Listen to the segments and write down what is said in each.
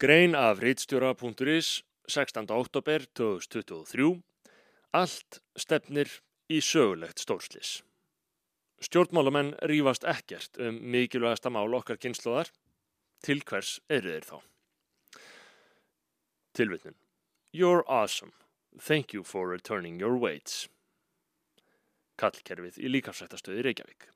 Grein af reitstjóra.is 16. oktober 2023 Allt stefnir í sögulegt stórslis. Stjórnmálamenn rýfast ekkert um mikilvægasta mál okkar kynnslóðar. Til hvers eru þeir þá? Tilvitnun. You're awesome. Thank you for returning your weights. Kallkerfið í líkafsættastöði Reykjavík.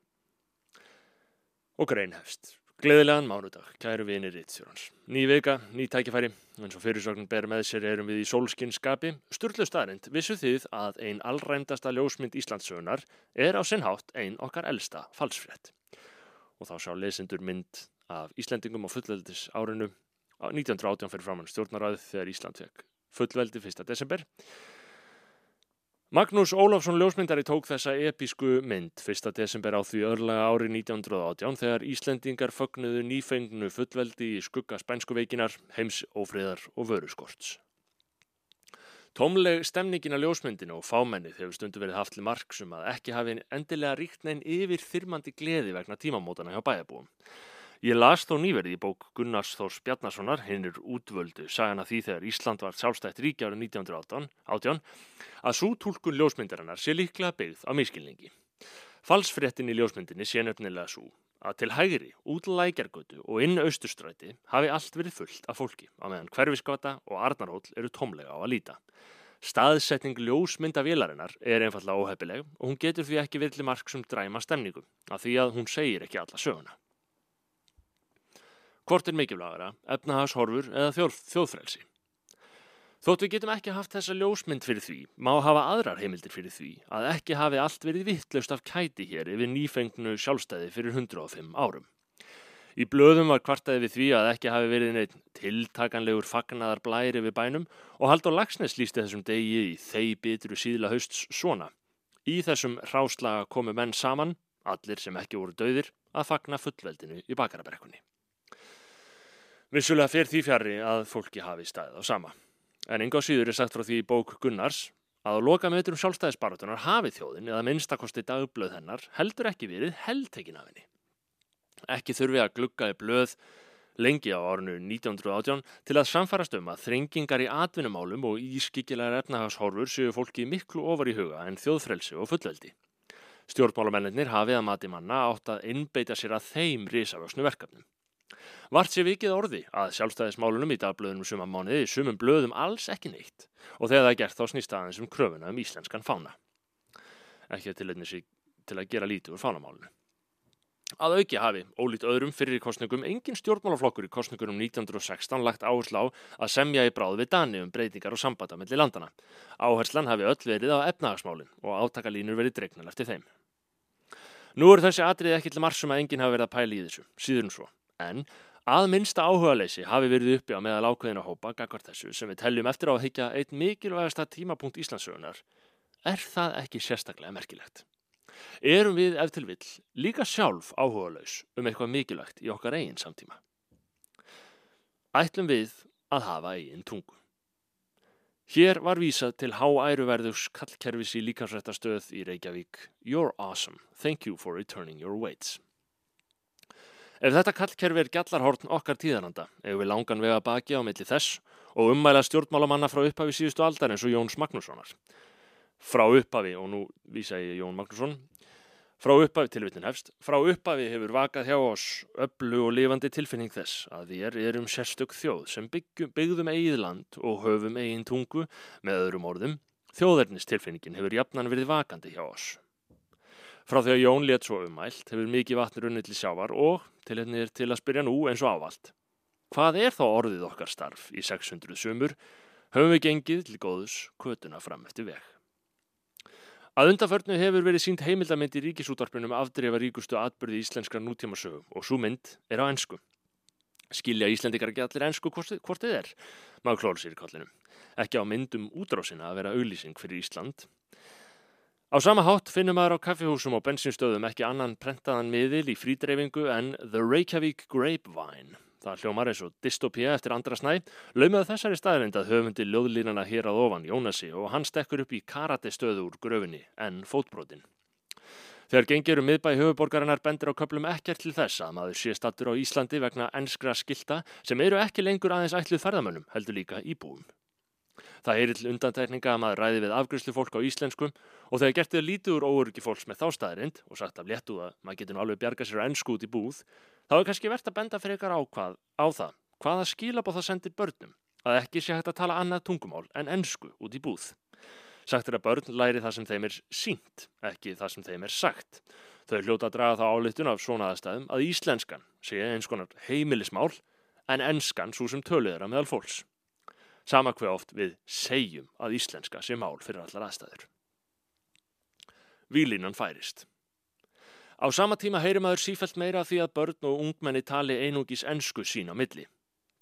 Og grein hefst. Gleðilegan mánudag, kæru vinir Ritstjórans. Ný vika, ný tækifæri, eins og fyrirsögn ber með sér erum við í sólskinnskapi. Sturlu staðrind, vissu þið að ein allræmdasta ljósmynd Íslandsögunar er á sinnhátt ein okkar elsta falsfrétt. Og þá sjá lesendur mynd af Íslendingum á fullveldis árinu 1918 fyrir framann stjórnaræð þegar Ísland fekk fullveldi 1. desember. Magnús Ólafsson ljósmyndari tók þessa episku mynd 1. desember á því örlega ári 1918 þegar Íslendingar fögnuðu nýfengnu fullveldi í skugga spænskuveikinar, heims ófriðar og vöruskorts. Tómleg stemningin á ljósmyndinu og fámennið hefur stundu verið haft til mark sem að ekki hafi endilega ríkt neinn yfir þyrmandi gleði vegna tímamótana hjá bæjabúum. Ég las þó nýverði í bók Gunnars Þórs Bjarnasonar, hinn er útvöldu, sagana því þegar Ísland var sjálfstætt ríkja árið 1918, að svo tólkun ljósmyndarinnar sé líklega byggð á miskilningi. Falsfréttin í ljósmyndinni sé nefnilega svo að til hægri, út lækjargötu og inn austustræti hafi allt verið fullt af fólki á meðan hverfiskvata og arnarhóll eru tómlega á að líta. Staðsetning ljósmyndavélarinnar er einfallega óhefileg og hún getur því ekki virli marg sem dræma stemningu, af því að hún segir ekki alla söguna. Hvort er mikilvægara, efnahagshorfur eða þjóð, þjóðfrelsi? Þótt við getum ekki haft þessa ljósmynd fyrir því, má hafa aðrar heimildir fyrir því að ekki hafi allt verið vittlaust af kæti hér yfir nýfengnu sjálfstæði fyrir 105 árum. Í blöðum var kvartaði við því að ekki hafi verið neitt tiltakanlegur fagnaðar blæri við bænum og Haldur Lagsnes lísti þessum degi í þeir bitru síðla hausts svona. Í þessum ráslaga komu menn saman, allir sem ekki voru döðir, að fagna fullveldinu í bakarabrekkunni. Vissulega fer því fjari að fólki hafi stæðið á sama. En enga á síður er sagt frá því í bók Gunnars að á loka metrum sjálfstæðisbarátunar hafi þjóðin eða minnstakosti dagblöð hennar heldur ekki verið heldtekin af henni. Ekki þurfi að glugga í blöð lengi á árinu 1918 til að samfarast um að þrengingar í atvinnumálum og ískikilegar efnahagshorfur séu fólki miklu ofar í huga en þjóðfrelsi og fullveldi. Stjórnmálamennir hafið að mati manna átt að innbeita sér að þeim risavöksnu verkefnum. Vart sé vikið orði að sjálfstæðismálunum í dagblöðunum suma mánuði sumum blöðum alls ekki neitt og þegar það er gert þá snýst aðeins um kröfuna um íslenskan fána. Ekki til til að gera lítið úr fánamálunu. Að auki hafi, ólít öðrum fyrir kostningum, engin stjórnmálaflokkur í kostningunum 1916 lagt áherslu á að semja í bráð við Dani um breytingar og sambanda mellir landana. Áherslan hafi öll verið á efnahagsmálin og átakalínur verið dregnal eftir þeim. Nú er þessi atrið ekki til marsum að enginn hafi verið að pæla í þessu, síður en svo. En að minnsta áhugaleysi hafi verið uppi á meðal ákveðina hópa gagvart þessu sem við teljum eftir á að higgja eitt mikilvægasta tímapunkt Íslandsögunar, er það ekki sérstaklega merkilegt. Erum við ef til vill líka sjálf áhugalaus um eitthvað mikilvægt í okkar eigin samtíma? Ætlum við að hafa eigin tungu. Hér var vísað til háæruverðus kallkerfis í líkansrættastöð í Reykjavík You're awesome, thank you for returning your weights. Ef þetta kallkerfi er gjallarhortn okkar tíðananda, ef við langan vega baki á milli þess og ummæla stjórnmálamanna frá upphafi síðustu aldar eins og Jóns Magnússonar. Frá upphafi, og nú vísa ég Jón Magnússon, frá upphafi tilvittin hefst, frá upphafi hefur vakað hjá oss öllu og lifandi tilfinning þess að við erum sérstök þjóð sem byggjum, byggðum eigið land og höfum eigin tungu með öðrum orðum. Þjóðernistilfinningin hefur jafnan verið vakandi hjá oss. Frá því að Jón let svo umælt hefur mikið vatn runnið til sjávar og til henni er til að spyrja nú eins og ávalt. Hvað er þá orðið okkar starf í 600 sumur? Höfum við gengið til góðus kvötuna fram eftir veg. Að undanförnu hefur verið sínt heimildamind í ríkisútvarpunum afdreifa ríkustu atbyrði íslenskra nútímasögum og svo mynd er á ennsku. Skilja Íslendikar ekki allir ennsku hvort þið er? Maður klóður sér í kollinum. Ekki á myndum útrásina að vera auðlýsing fyrir Ísland. Á sama hátt finnum maður á kaffihúsum og bensinstöðum ekki annan prentaðan miðil í frídreifingu en The Reykjavík Grapevine. Það hljómar eins og dystopía eftir andra snæ, laumað þessari staðrind að höfundi löðlínana hér að ofan Jónasi og hann stekkur upp í karate stöðu úr gröfinni en fótbrotin. Þegar gengir um miðbæ höfuborgarinnar bendir á köplum ekkert til þess að maður sé stattur á Íslandi vegna ennskra skilta sem eru ekki lengur aðeins ætluð ferðamönnum, heldur líka íbúum. Það heyri til undantekninga að maður ræði við afgriðslu fólk á íslenskum og þegar gertið lítið úr óöryggi fólks með þá staðirind og sagt af léttu að maður getur nú alveg bjarga sér á ennsku út í búð, þá er kannski verðt að benda fyrir ykkar á, hvað, á það hvaða skilabóð það sendir börnum að ekki sé hægt að tala annað tungumál en ennsku út í búð. Sagt er að börn læri það sem þeim er sínt, ekki það sem þeim er sagt. Þau hljóta að draga þá álitun af svona aðstæðum að íslenskan sé eins konar heimilismál en ennskan svo sem töluður að meðal fólks. Sama hver oft við segjum að íslenska sé mál fyrir allar aðstæður. Výlinan færist. Á sama tíma heyrir maður sífælt meira því að börn og ungmenni tali einungis ennsku sín á milli.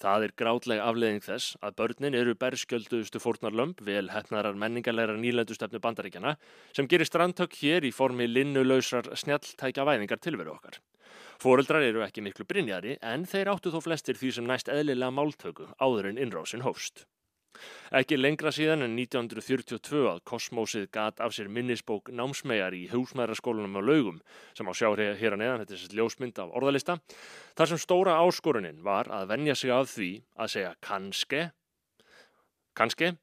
Það er grátlega afleðing þess að börnin eru berskjölduðustu fórnarlömp vel hefnarar menningarleira nýlendustefnu bandaríkjana sem gerir strandtök hér í formi linnulausrar snjalltækja væðingar tilveru okkar. Fóreldrar eru ekki miklu brinjari en þeir áttu þó flestir því sem næst eðlilega máltöku áður en innrásin hófst. Ekki lengra síðan en 1942 að kosmósið gat af sér minnisbók námsmegar í húsmæðraskólanum á laugum sem á sjá hér að neðan, þetta er sérst ljósmynd af orðalista. Þar sem stóra áskorunin var að venja sig af því að segja kannske, kannske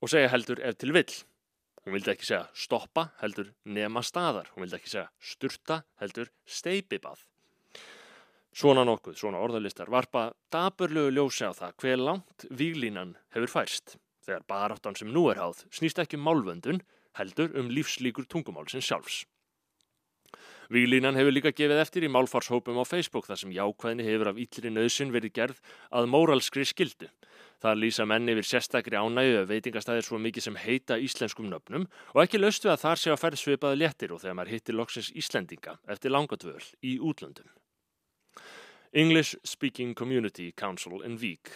og segja heldur ef til vill. Hún vildi ekki segja stoppa heldur nema staðar, hún vildi ekki segja sturta heldur steipibað. Svona nokkuð, svona orðalistar, varpa daburlegu ljósi á það hver langt výlínan hefur færst. Þegar baráttan sem nú er háð snýst ekki um málvöndun, heldur um lífslíkur tungumálsins sjálfs. Výlínan hefur líka gefið eftir í málfarshópum á Facebook þar sem jákvæðni hefur af ytlir nöðsinn verið gerð að móralskri skildu. Það lýsa menn yfir sérstakri ánægu að veitingastæðir svo mikið sem heita íslenskum nöfnum og ekki löstu að þar sé að ferð svipaði léttir og þegar maður hittir loksins Íslendinga eftir langatvöl í útlöndum. English Speaking Community Council in Vík.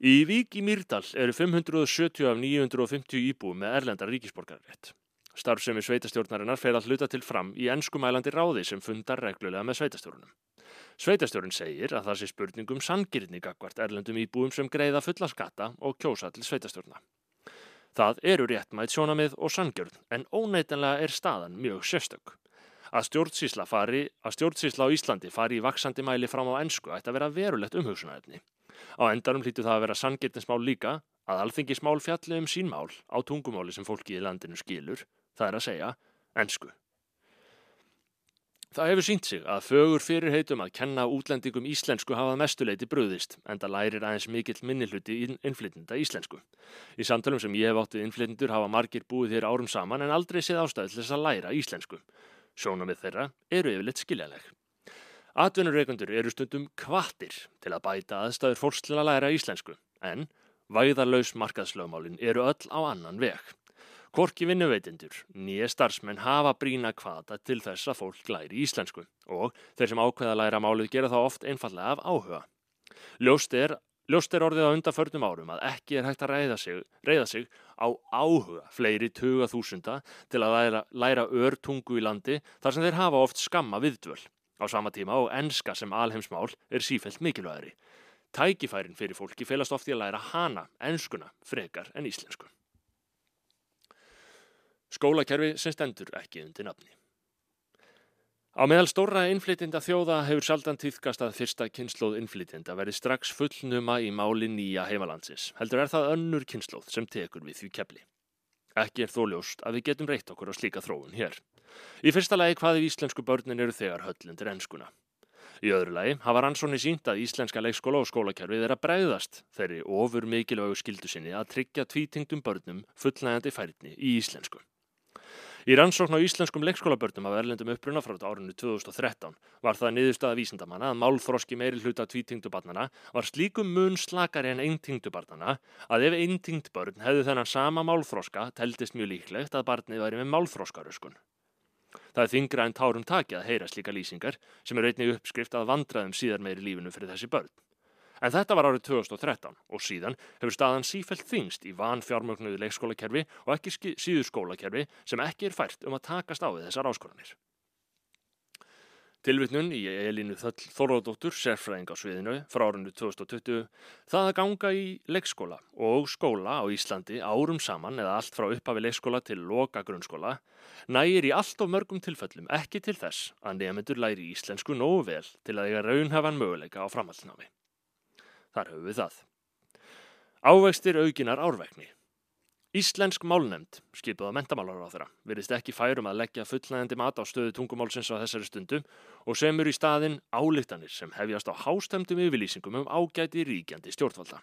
Í Vík í Mýrdal eru 570 af 950 íbúi með erlendar ríkisborgarrétt. Starfsemi sveitastjórnarinnar fer að hluta til fram í ennskumælandi ráði sem fundar reglulega með sveitastjórnum. Sveitastjórn segir að það sé spurningum sangirni gagvart erlendum íbúum sem greiða fulla skatta og kjósa til sveitastjórna. Það eru réttmætt sjónamið og sangjörn en óneitanlega er staðan mjög sérstök. Að stjórnsísla, fari, að stjórnsísla á Íslandi fari í vaksandi mæli fram á ennsku ætti að vera verulegt umhugsunarefni. Á endarum hlýtu það að vera sangirtinsmál líka að alþingismál fjalli um sínmál á tungumáli sem fólki í landinu skilur, það er að segja ennsku. Það hefur sínt sig að fögur fyrirheitum að kenna útlendingum íslensku hafa mestuleiti bröðist en það lærir aðeins mikill minnilhuti í innflytnda íslensku. Í samtalum sem ég hef átt við innflytndur hafa margir búið hér árum saman en aldrei séð ástæði til þess að læra íslensku. Sjónamið þeirra eru yfirleitt skiljaleg. Atvinnureikundur eru stundum kvartir til að bæta aðstæður fólks til að læra íslensku, en væðarlaus markaðslögmálin eru öll á annan veg. Korki vinnuveitindur, nýje starfsmenn hafa brína kvata til þess að fólk læri íslensku og þeir sem ákveða að læra málið gera það oft einfallega af áhuga. Ljóst er Ljóst er orðið á undanförnum árum að ekki er hægt að reyða sig, sig á áhuga fleiri tuga þúsunda til að læra, læra örtungu í landi þar sem þeir hafa oft skamma viðdvöl. Á sama tíma og enska sem alheimsmál er sífælt mikilvægri. Tækifærin fyrir fólki felast oft í að læra hana, enskuna, frekar en íslensku. Skólakerfi sem stendur ekki undir nafni. Á meðal stóra innflytjenda þjóða hefur sjaldan týðkast að fyrsta kynnslóð innflytjenda verði strax fullnuma í máli nýja heimalandsins. Heldur er það önnur kynnslóð sem tekur við því kefli. Ekki er þó ljóst að við getum reytt okkur á slíka þróun hér. Í fyrsta lagi hvaði íslensku börnin eru þegar höllendir ennskuna. Í öðru lagi hafa rannsóni sínt að íslenska leikskóla og skólakerfið er að bregðast þeirri ofur mikilvægu skildu sinni að tryggja tvítingdum börnum fullnægandi færni í íslensku. Í rannsókn á íslenskum leikskólabörnum af erlendum uppruna frá árinu 2013 var það niðurstaða vísindamanna að málþroski meiri hluta tvítingdubarnana var slíkum mun slakari en eintingdubarnana að ef eintingdbörn hefðu þennan sama málþroska teldist mjög líklegt að barnið væri með málþroskaröskun. Það er þingra en tárum takið að heyra slíka lýsingar sem er einnig uppskrift að vandraðum síðar meiri lífinu fyrir þessi börn. En þetta var árið 2013 og síðan hefur staðan sífælt þingst í van fjármögnuðu leikskólakerfi og ekki síður skólakerfi sem ekki er fært um að takast á við þessar áskoranir. Tilvitnun í Elínu Þöll Þorðardóttur, sérfræðing á sviðinu frá árunnu 2020, það að ganga í leikskóla og skóla á Íslandi árum saman eða allt frá upphafi leikskóla til loka grunnskóla nægir í allt of mörgum tilfellum ekki til þess að nefnendur læri íslensku nógu vel til að eiga raunhafan möguleika á framhaldnámi. Þar höfum við það. Ávegstir aukinar árvekni. Íslensk málnemnd, skipuð á mentamálar á þeirra, virðist ekki færum að leggja fullnægandi mat á stöðu tungumálsins á þessari stundu og semur í staðin álíktanir sem hefjast á hástemdum yfirlýsingum um ágæti ríkjandi stjórnvalda.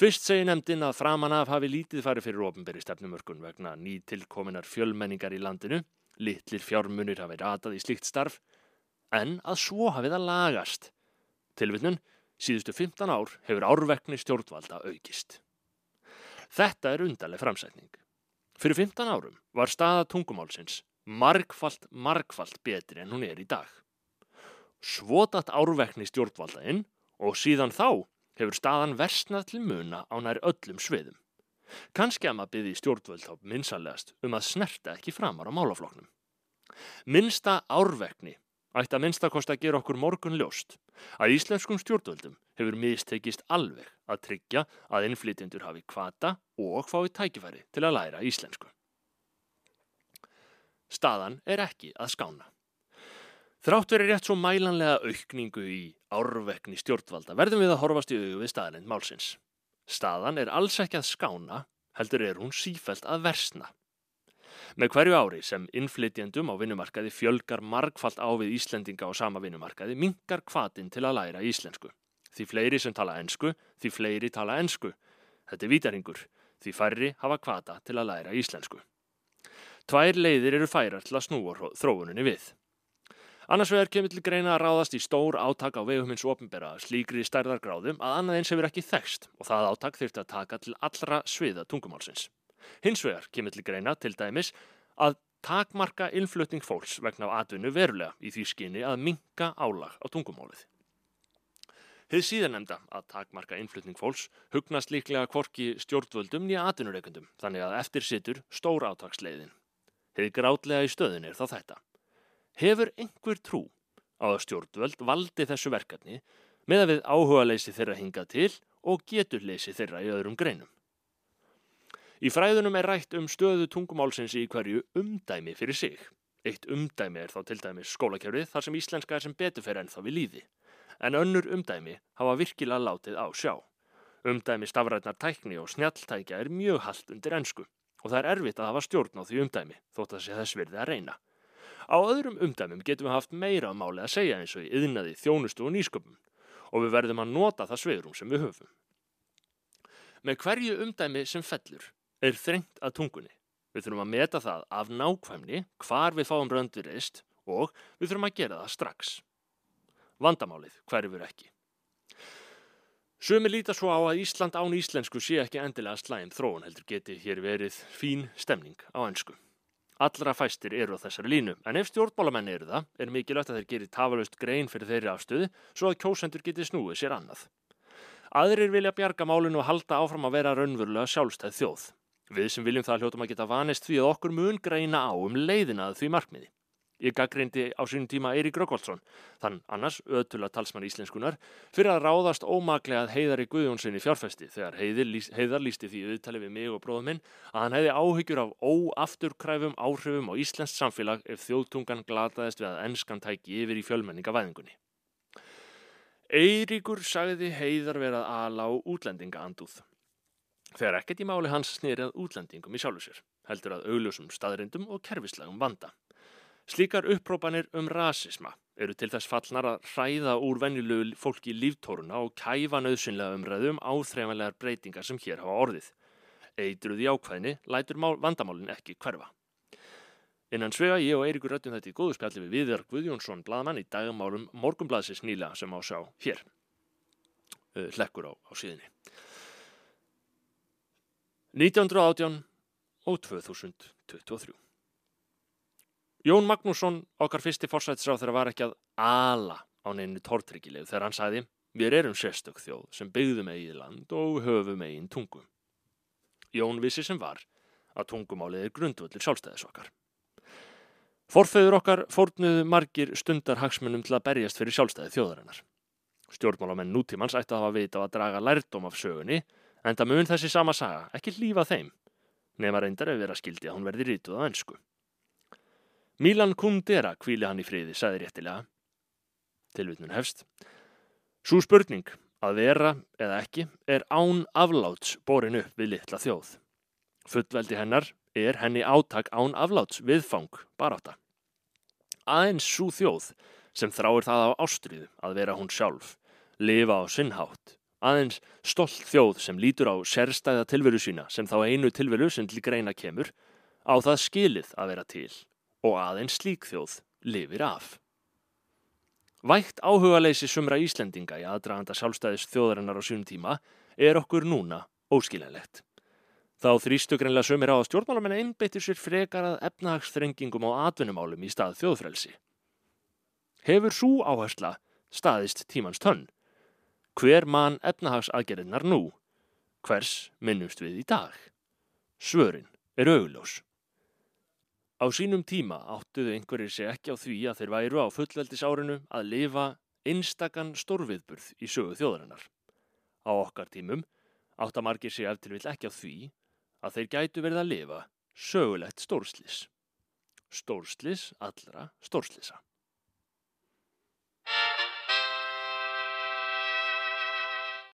Fyrst segir nefndin að framan af hafi lítið farið fyrir ofinberi stefnumörkun vegna nýtilkominar fjölmenningar í landinu, litlir fjármunir hafi ratað í slíkt starf, en að svo hafi það lagast. Tilvittnun, síðustu 15 ár hefur árvekni stjórnvalda aukist. Þetta er undarleg framsætning. Fyrir 15 árum var staða tungumálsins margfalt, margfalt betri en hún er í dag. Svotat árvekni stjórnvaldainn og síðan þá hefur staðan versnað til muna á nær öllum sviðum. Kanski að maður byrði stjórnvöld á minnsalegast um að snerta ekki framar á málafloknum. Minnsta árvekni ætti að minnstakost að gera okkur morgun ljóst að íslenskum stjórnvöldum hefur mistekist alveg að tryggja að innflytjendur hafi kvata og fái tækifæri til að læra íslensku. Staðan er ekki að skána. Þrátt verið rétt svo mælanlega aukningu í árvekni stjórnvalda verðum við að horfast í auðu við staðininn málsins. Staðan er alls ekki að skána, heldur er hún sífælt að versna. Með hverju ári sem innflytjendum á vinnumarkaði fjölgar margfalt á við Íslendinga á sama vinnumarkaði mingar kvatin til að læra íslensku. Því fleiri sem tala ensku, því fleiri tala ensku. Þetta er vítaringur, því færri hafa kvata til að læra íslensku. Tvær leiðir eru færar til að snúa þróuninni við. Annars vegar kemur til greina að ráðast í stór áttak á vegum hins ofinbera slíkri stærðargráðum að annað eins hefur ekki þekst og það áttak þurfti að taka til allra sviða tungumálsins. Hins vegar kemur til greina til dæmis að takmarka innflutning fólks vegna af atvinnu verulega í því skinni að minka álag á tungumálið. Þið síðan nefnda að takmarka innflutning fólks hugnast líklega kvorki stjórnvöldum nýja atvinnureikundum þannig að eftir sittur stór átagsleiðin. Þið grátlega í stöðin er þá þetta. Hefur einhver trú á að stjórnvöld valdi þessu verkefni með að við áhuga leysi þeirra hingað til og getur leysi þeirra í öðrum greinum? Í fræðunum er rætt um stöðu tungumálsins í hverju umdæmi fyrir sig. Eitt umdæmi er þá til dæmis skólakjörið þar sem íslenska er sem betur fyrir ennþá við líði. En önnur umdæmi hafa virkilega látið á sjá. Umdæmi stafrætnar tækni og snjalltækja er mjög haldt undir ennsku og það er erfitt að hafa stjórn á því umdæmi þótt að sé þess virði að reyna. Á öðrum umdæmum getum við haft meira á máli að segja eins og í yðnaði, þjónustu og nýsköpum og við verðum að nota það sveirum sem við höfum. Með hverju umdæmi sem fellur er þrengt að tungunni. Við þurfum að meta það af nákvæmni hvar við fáum röndurist og við þurfum að gera það strax. Vandamálið hverfur ekki. Sumi líta svo á að Ísland án íslensku sé ekki endilega slæm þróun heldur geti hér verið fín stemning á ennsku. Allra fæstir eru á þessari línu, en ef stjórnbólamenn eru það, er mikilvægt að þeir geri tafalust grein fyrir þeirri afstöðu svo að kjósendur geti snúið sér annað. Aðrir vilja bjarga málinu og halda áfram að vera raunverulega sjálfstæð þjóð. Við sem viljum það hljóttum að geta vanist því að okkur mun greina á um leiðina að því markmiði. Ég gaggrindi á sínum tíma Eirík Rökkvaldsson, þann annars öðtula talsmann íslenskunar, fyrir að ráðast ómaklega að heiðar í Guðjónssoni fjárfesti þegar heiðar lísti því auðtali við mig og bróðum minn að hann hefði áhyggjur af óafturkræfum áhrifum á Íslensk samfélag ef þjóðtungan glataðist við að ennskan tæki yfir í fjölmenningavæðingunni. Eiríkur sagði heiðar verað ala á útlendinga andúð. Þegar ekkert í máli hans snýrið útlendingum í sjálfu sér, heldur að augljósum staðrindum og kerfislagum vanda. Slíkar upprópanir um rasisma eru til þess fallnar að hræða úr venjulegu fólki líftóruna og kæfa nöðsynlega umræðum um áþreifanlegar breytingar sem hér hafa orðið. Eitruð í ákvæðinni lætur mál, vandamálin ekki hverfa. Innan svega ég og Eiríkur rættum þetta í góðu spjalli við Viðar Guðjónsson blaðmann í dagumálum morgumblaðsins nýla sem á sjá hér. Hlekkur á, á síðinni. 1918 og 2023. Jón Magnússon, okkar fyrsti fórsætsráð þegar var ekki að ala á neinu tortryggilegu þegar hann sagði Við erum sérstök þjóð sem byggðum eigið land og höfum eigin tungu. Jón vissi sem var að tungumálið er grundvöldir sjálfstæðis okkar. Forfeður okkar fórnuðu margir stundar hagsmunum til að berjast fyrir sjálfstæði þjóðarinnar. Stjórnmálamenn nútímans ætti að hafa vita á að draga lærdóm af sögunni en það mun þessi sama saga ekki lífa þeim nema reyndar ef vera skildi að hún verði rítuð á ennsku. Milan Kundera kvíli hann í friði, sagði réttilega. Tilvitnun hefst. Sú spurning að vera eða ekki er án afláts borin upp við litla þjóð. Fullveldi hennar er henni átak án afláts viðfang baráta. Aðeins svo þjóð sem þráir það á ástriðu að vera hún sjálf, lifa á sinnhátt, aðeins stolt þjóð sem lítur á sérstæða tilveru sína sem þá einu tilveru sem til greina kemur, á það skilið að vera til og aðeins slík þjóð lifir af. Vægt áhugaleysi sumra Íslendinga í aðdraganda sjálfstæðis þjóðarinnar á sínum tíma er okkur núna óskiljanlegt. Þá þrýstu greinlega sumir á að stjórnmálamenn einbeittir sér frekar að efnahagsþrengingum á atvinnumálum í stað þjóðfrelsi. Hefur svo áhersla staðist tímans tönn? Hver mann efnahagsaðgerðinnar nú? Hvers minnumst við í dag? Svörin er augljós. Á sínum tíma áttuðu einhverjir sig ekki á því að þeir væru á fullveldisárinu að lifa einstakann stórviðburð í sögu þjóðarinnar. Á okkar tímum áttamargir sig eftir vill ekki á því að þeir gætu verið að lifa sögulegt stórslis. Stórslis allra stórslisa.